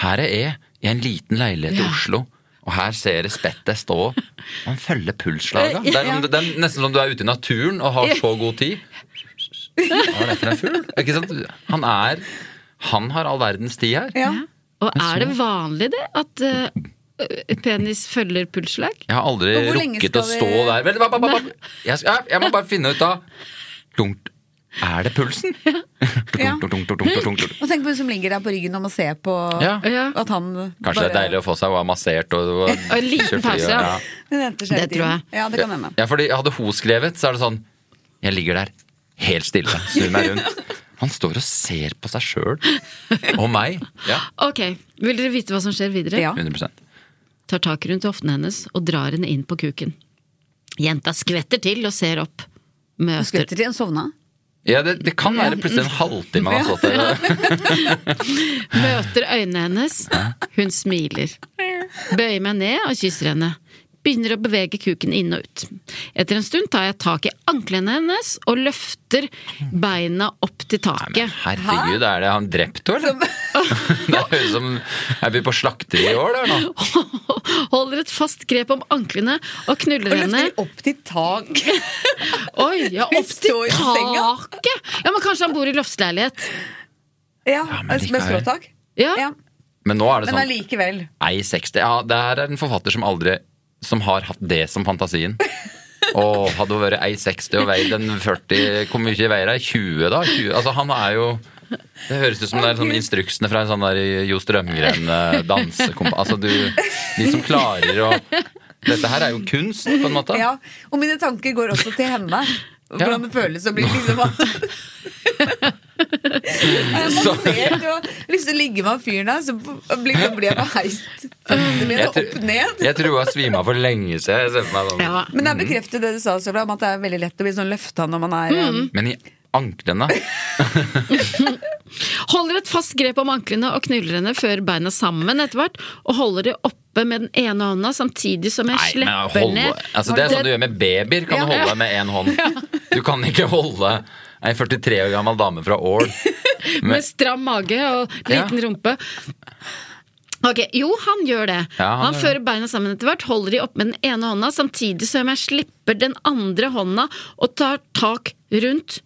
Her er jeg i en liten leilighet i Oslo, og her ser jeg spettet stå. Man følger pulsslaga. Det, er- det er nesten som du er ute i naturen og har så god tid. Hva er det for en fugl? Ikke sant? Han er Han har all verdens tid her. Ja. Og er det vanlig det at eh, penis følger pulsslag? Jeg har aldri rukket å stå vi- der. Vel, ba, ba, ba, ba. Jeg, skal, jeg må bare finne ut av Lunk. Er det pulsen? Ja. Og tenk på hun som ligger der på ryggen og må se på Ja. At han Kanskje det er deilig å få seg å ha massert og, og, Og en liten pause, ja. Det tror jeg. Ja, det kan hende. Ja, fordi hadde hun skrevet, så er det sånn Jeg ligger der helt stille, snur meg rundt. Han står og ser på seg sjøl og meg. Ja, Ok, vil dere vite hva som skjer videre? Ja. 100 Tar tak rundt hoftene hennes og drar henne inn på kuken. Jenta skvetter til og ser opp. Møter, skvetter til en sovna. Ja, det, det kan være plutselig en halvtime han har stått der. møter øynene hennes. Hun smiler. Bøyer meg ned og kysser henne. Begynner å bevege kuken inn og ut. Etter en stund tar jeg tak i anklene hennes og løfter beina opp til taket. Herregud, er det han drept henne, eller? Det er jo som jeg blir på slakteri i år, der nå. Holder et fast grep om anklene og knuller Og henne. løfter opp til tak. Oi, ja, opp til taket! Ja, men kanskje han bor i loftsleilighet. Ja, ja med skråtak. Ja. Ja. Men nå er det sånn Men allikevel. Ei 60 Ja, det her er en forfatter som aldri Som har hatt det som fantasien. Og hadde hun vært ei 60 og veid en 40 Hvor mye veier det? 20, da? 20. Altså, han er jo Det høres ut som det er sånn instruksene fra en sånn der Jo Strømgren eh. Altså, du De som klarer å Dette her er jo kunst, på en måte. Ja, og mine tanker går også til henne. Hvordan det føles å bli liksom Så- ser jo har lyst til å ligge med han fyren der, så blir jeg bare heist mine opp ned. Jeg tror hun har svima for lenge siden. Sånn. Ja. Men det er bekreftet det du sa, Sølva, om at det er veldig lett å bli sånn løfta når man er um, Men i anklene Holder et fast grep om anklene og knuller henne, før beina sammen etter hvert, og holder de oppe med den ene hånda samtidig som jeg Nei, slipper hold, ned. altså Det er sånn du gjør med babyer. Kan du Ja. holde med én hånd. Du kan ikke holde ei 43 år gammel dame fra Ål Med stram mage og liten rumpe. Ok, Jo, han gjør det. Ja, han han fører beina sammen etter hvert, holder de opp med den ene hånda, samtidig som jeg slipper den andre hånda og tar tak rundt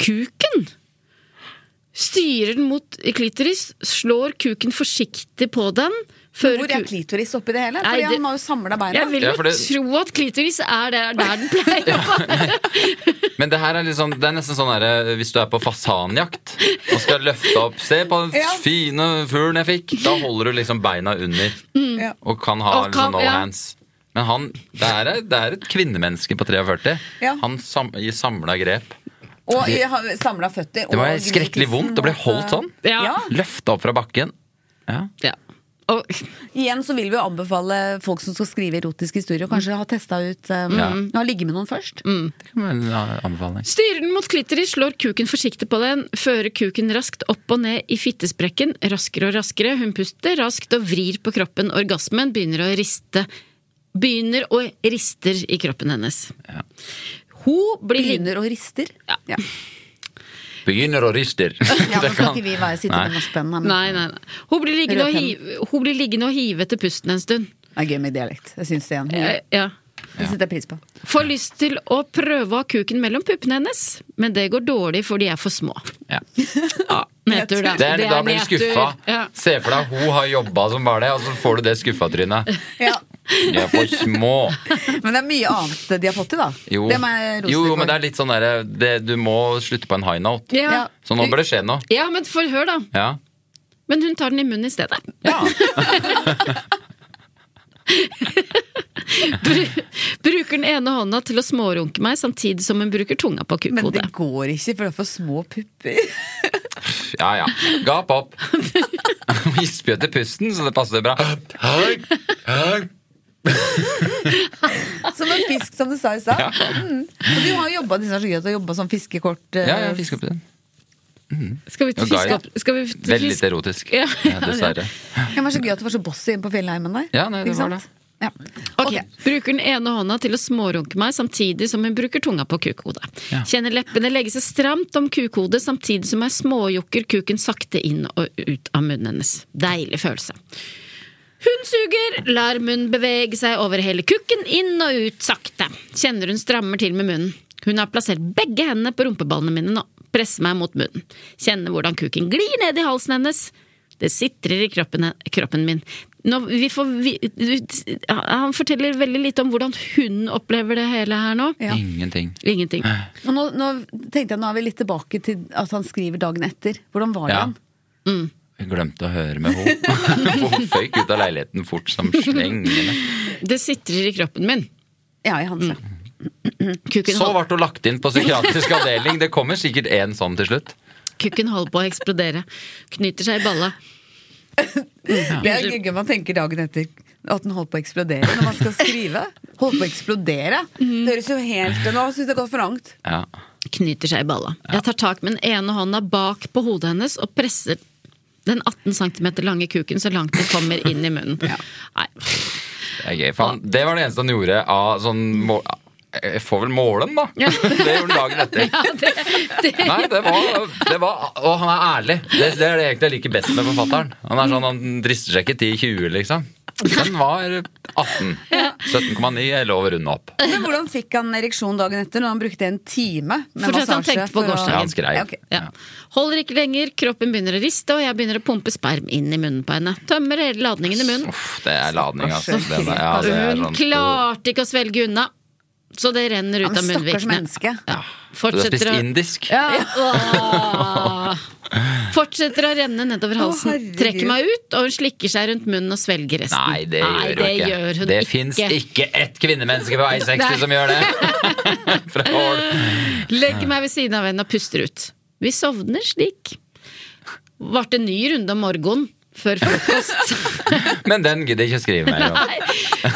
kuken. Styrer den mot klitoris, slår kuken forsiktig på den. Fører Hvor er klitoris oppi det hele? Nei, Fordi det- han har jo samla beina. Jeg vil jo ja, det- tro at klitoris er der, der den pleier å være. Men det her er, sånn, det er nesten sånn her, hvis du er på fasanjakt og skal løfte opp Se på den Ja. fine fuglen jeg fikk! Da holder du liksom beina under mm. og kan ha Og kan- liksom no ja. hands. Men han, det er, det er et kvinnemenneske på 43. Ja. Han sam, gir samla grep. Og samla føtter. Det var skrekkelig vondt å bli holdt sånn. Ja. Ja. Løfta opp fra bakken. Ja. Ja. Og, Igjen så vil vi jo anbefale folk som skal skrive erotiske historier, å kanskje ha testa ut um, Ja. Ha ligget med noen først. Det kan være en anbefaling. Styrer den mot klitoris, slår kuken forsiktig på den, fører kuken raskt opp og ned i fittesprekken, raskere og raskere. Hun puster raskt og vrir på kroppen. Orgasmen begynner å riste Begynner og rister i kroppen hennes. Ja. Hun blir Begynner og rister. Ja. Ja. Begynner og rister. Ja, Nå skal ikke vi være sitte med norskpennen her. Nei, nei, nei. Hun blir liggende og hive, hun blir liggende og hive etter pusten en stund. Det er gøy med dialekt. Jeg syns det igjen. Eh, Ja. Det setter jeg pris på. Får lyst til å prøve å ha kuken mellom puppene hennes, men det går dårlig for de er for små. Ja. Ja, nedtur, da. Det er, da blir du skuffa. Ja. Se for deg hun har jobba som bare det, og så får du det skuffa-trynet. Ja. De er for små. Men det er mye annet de har fått til, da. Jo, Det må jo men det er litt sånn derre det- Du må slutte på en high note. Ja. Så nå bør det skje noe. ja, men for hør, da. Ja. Men hun tar den i munnen i stedet. ja. Bru- Bruker den ene hånda til å smårunke meg, samtidig som hun bruker tunga på Men kukhodet. det går ikke, for det er for små pupper. Ja ja. Gap opp. Gisper jo til pusten, så det passer bra. Som en fisk, som du sa i stad. Mm. Og du har jo jobba så gøy at du har jobba som fiskekort. Uh, Ja, ja, fisk på den. Skal vi til Og Gaia. fiske opp skal vi til Veldig litt erotisk. Ja. Ja, dessverre. Det var så gøy at du var så bossy inne på fjellheimen der. Ja, nei, det var det. Ja. Okay. Ok. Bruker den ene hånda til å smårunke meg, samtidig som hun bruker tunga på kukhodet. Ja. Kjenner leppene legge seg stramt om kukhodet, samtidig som jeg småjokker kuken sakte inn og ut av munnen hennes. Deilig følelse. Hun suger, lar munnen bevege seg over hele kukken, inn og ut sakte. Kjenner hun strammer til med munnen. Hun har plassert begge hendene på rumpeballene mine nå. Presser meg mot munnen. Kjenner hvordan kuken glir ned i halsen hennes. Det sitrer i kroppen, kroppen min. Nå, vi får, vi, du- han forteller veldig lite om hvordan hun opplever det hele her nå. Ja. Ingenting. Ingenting. Nå, nå tenkte jeg nå er vi litt tilbake til at han skriver dagen etter. Hvordan var det Ja. han? Jeg glemte å høre med henne. Hun føyk ut av leiligheten fort som slengende. Det sitrer i kroppen min. Ja, i hans, ja. Kuken Så ble hun lagt inn på psykiatrisk avdeling. Det kommer sikkert en sånn til slutt. kukken holder på å eksplodere. Knyter seg i balla. Det er gøy man tenker dagen etter at den holdt på å eksplodere når man skal skrive. Holdt på å eksplodere. Det høres jo helt Nå syns jeg det går for langt. Ja. Knyter seg i balla. Jeg tar tak med den ene hånda bak på hodet hennes og presser den 18 cm lange kuken så langt den kommer inn i munnen. Nei. Det er gøy. Det var det eneste han gjorde av sånn må Jeg får vel måle den, da. Det gjorde han dagen etter. Ja, det, det, Nei, det var, det var Og han er ærlig. Det, det er det egentlig jeg liker best med forfatteren. Han er sånn, han drister seg ikke til 20, liksom. Den var 18. 17,9 er lov å runde opp. Men hvordan fikk han ereksjon dagen etter når han brukte en time med Fordi at han tenkte på for å- gårsdagen. Ja, han skrev. Ja, okay. Ja. Holder ikke lenger, kroppen begynner å riste, og jeg begynner å pumpe sperm inn i munnen på henne. Tømmer hele ladningen i munnen. Uff, det er ladning, altså. Den er, ja, det er Hun sånn, klarte ikke å svelge unna, så det renner Ja, ut men av stakkars munnvikene. menneske. Ja. Du har Fortsetter spist indisk? ja. Fortsetter å renne nedover halsen. Å, Trekker meg ut, og hun slikker seg rundt munnen og svelger resten. Nei, det gjør hun det ikke. Gjør hun det ikke. fins ikke ett kvinnemenneske på I60 som gjør det! Fra Ål. Legger meg ved siden av henne og puster ut. Vi sovner slik. Varte en ny runde om morgenen før frokost. Men den gidder jeg ikke å skrive mer om.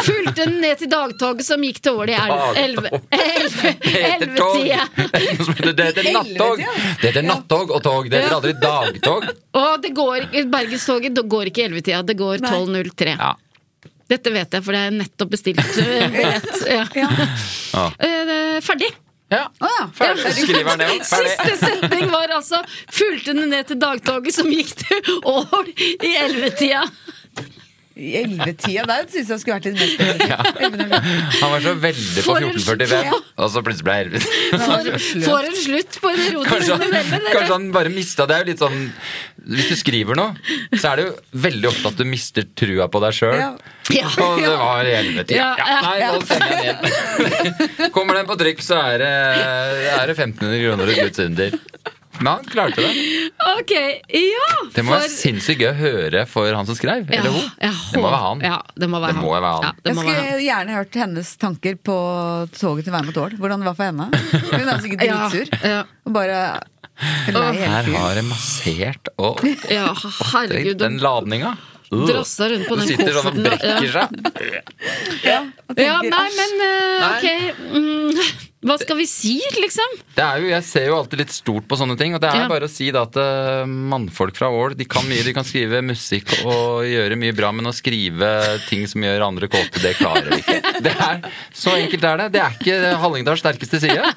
Fulgte den ned til dagtoget som gikk til Ål i elvetida. Det heter nattog! Det heter nattog og tog. Det heter aldri dagtog. Og det går Bergenstoget det går ikke i ellevetida, det går 12.03. Ja. Dette vet jeg, for det er nettopp bestilt eh, billett. Ja. Ja. Eh, ferdig. Ja. Å ja. Ferdig. Siste setning var altså 'fulgte den ned til dagtoget som gikk til Ål i ellevetida'. I ellevetida der syns jeg skulle vært litt mer spesifikt. Han var så veldig på 1445, ja. og så plutselig ble det For, for en slutt på en erotisk novelle. dere. kanskje han bare mista Det er jo litt sånn Hvis du skriver noe, så er det jo veldig ofte at du mister trua på deg sjøl. Ja. Ja. Og det var i helvete. Ja, Ja, nei, nå sender jeg den igjen. Kommer den på trykk, så er det, er det 1500 kroner og et Men han klarte det. Ok, ja! Det må være sinnssykt gøy å høre for han som skrev. Ja, Eller hun. Det må være han. Ja, det må være Det han. må være han. Ja, det Jeg må være han. skulle gjerne hørt hennes tanker på toget til vei mot Ål. Hvordan det var for henne. Hun er sikkert Ja, dritsur. ja. Og bare lei hele Her fyren. har jeg massert og Ja, herregud. Den ladninga. Drassa rundt på Du den sitter sånn og brekker seg. Ja, Ja, nei, men eh, ok. Mm, hva skal vi si, liksom? Det er jo, jeg ser jo alltid litt stort på sånne ting. Og det er Ja. bare å si da at eh, mannfolk fra Ål de kan mye. De kan skrive musikk og gjøre mye bra, men å skrive ting som gjør andre kåte, det klarer vi ikke. Det er, så enkelt er det. Det er ikke Hallingdals sterkeste side.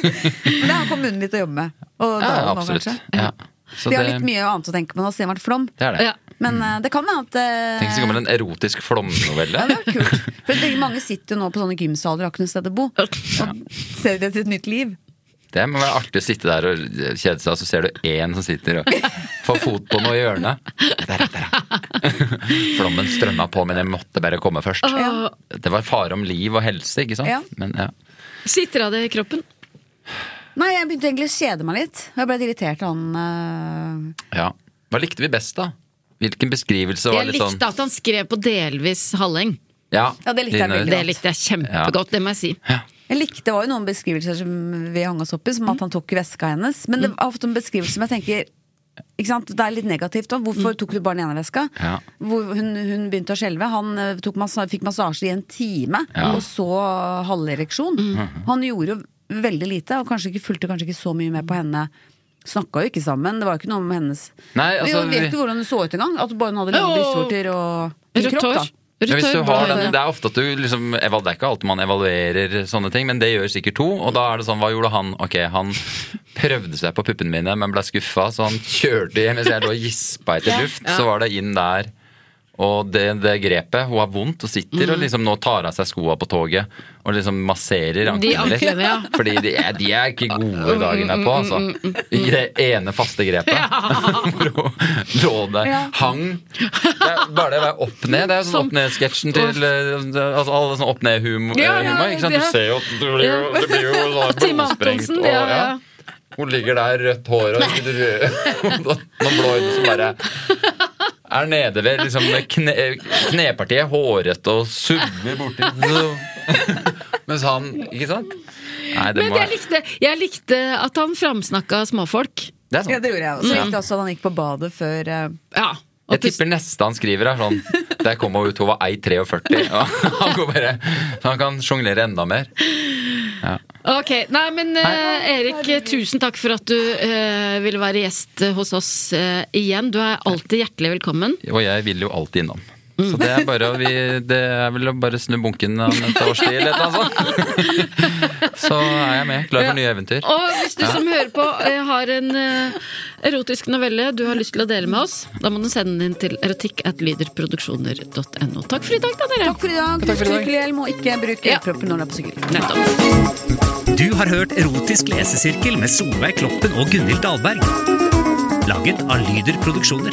Det er kommunen litt å jobbe med. Og Ja, absolutt. nå. Ja. Så De har det, litt mye annet å tenke på nå, siden det har vært flom. det er det. Ja. Men mm. det kan være at eh, Tenk om det kommer en erotisk flomnovelle. Ja, det er kult. For mange sitter jo nå på sånne gymsaler og har ikke noe sted å bo. Og ser etter et nytt liv. Det må være artig å sitte der og kjede seg, og så ser du én som sitter og får fot på noe i hjørnet. Der, der. Flommen strømma på, men jeg måtte bare komme først. Ja. Det var fare om liv og helse, ikke sant? Ja. Men ja. Sitter av det i kroppen? Nei, jeg begynte egentlig å kjede meg litt. Jeg ble irritert av han eh, ja. Hva likte vi best, da? Hvilken beskrivelse var Jeg litt sånn likte at han skrev på delvis Halleng. Ja, Ja, det likte jeg Det likte jeg kjempegodt, det må jeg si. Jeg likte, Det var jo noen beskrivelser som vi hang oss opp i, som at han tok veska hennes. Men det var ofte en beskrivelse som jeg tenker ikke sant? Det er litt negativt òg. Hvorfor tok du bare den ene veska? Ja. Hun, hun begynte å skjelve. Han eh, tok massa, fikk massasje i en time, Ja. og så halvereksjon. Han gjorde jo veldig lite, og kanskje ikke fulgte kanskje ikke så mye med på henne. Snakka jo ikke sammen. Det var jo ikke noe med hennes Nei, altså, Vi vet jo hvordan hun så ut engang. At bare hun hadde lange brystvorter og en kropp, da. Ja, hvis du har den, det er ofte at du liksom Det er ikke alltid man evaluerer sånne ting, men det gjør sikkert to. Og da er det sånn, hva gjorde han? Ok, han prøvde seg på puppene mine, men ble skuffa, så han kjørte hjem mens jeg lå og gispa etter luft. Så var det inn der. Og det, det grepet Hun har vondt og sitter og liksom nå tar av seg skoa på toget og liksom masserer anklene litt. ja. Fordi de er, de er ikke gode dagen derpå, altså. I det ene faste grepet. Hvor hun lå der, hang det er Bare det å være opp ned. Det er sånn opp ned-sketsjen til eh, altså Alle sånn opp ned-humor. Ja, ja, sant? det- Du ser jo at det blir jo, det blir jo sånn blodsprengt. Og- ja, ja. Hun ligger der, rødt hår og rød. Noen blå øyne som bare er nede ved liksom kne, knepartiet, hårete og subber borti. Mens han Ikke sant? Nei, det Men må jeg likte, jeg likte at han framsnakka småfolk. Det er. Ja, det gjorde jeg også. Så likte det også at han gikk på badet før uh... Ja. Jeg tipper neste han skriver er sånn Der kom hun ut, hun var 1,43. Og han går bare Så han kan sjonglere enda mer. Ok, nei, men eh, Erik, tusen takk for at du eh, ville være gjest hos oss eh, igjen. Du er alltid hjertelig velkommen. Og jeg vil jo alltid innom. Så det er bare å vi, Det er vel å bare snu bunken av et års tid, eller noe sånt. Så er jeg med. Klar for nye eventyr. Og hvis du som hører på eh, har en eh, erotisk novelle du har lyst til å dele med oss, da må du sende den inn til erotikkatlyderproduksjoner.no. Takk for i dag, da, dere. Takk for i dag. Takk for i dag. Og ikke bruk Ja. når du er på sykkel. Nettopp. Du har hørt Erotisk lesesirkel med Solveig Kloppen og Gunhild Dahlberg. Laget av Lyder Produksjoner.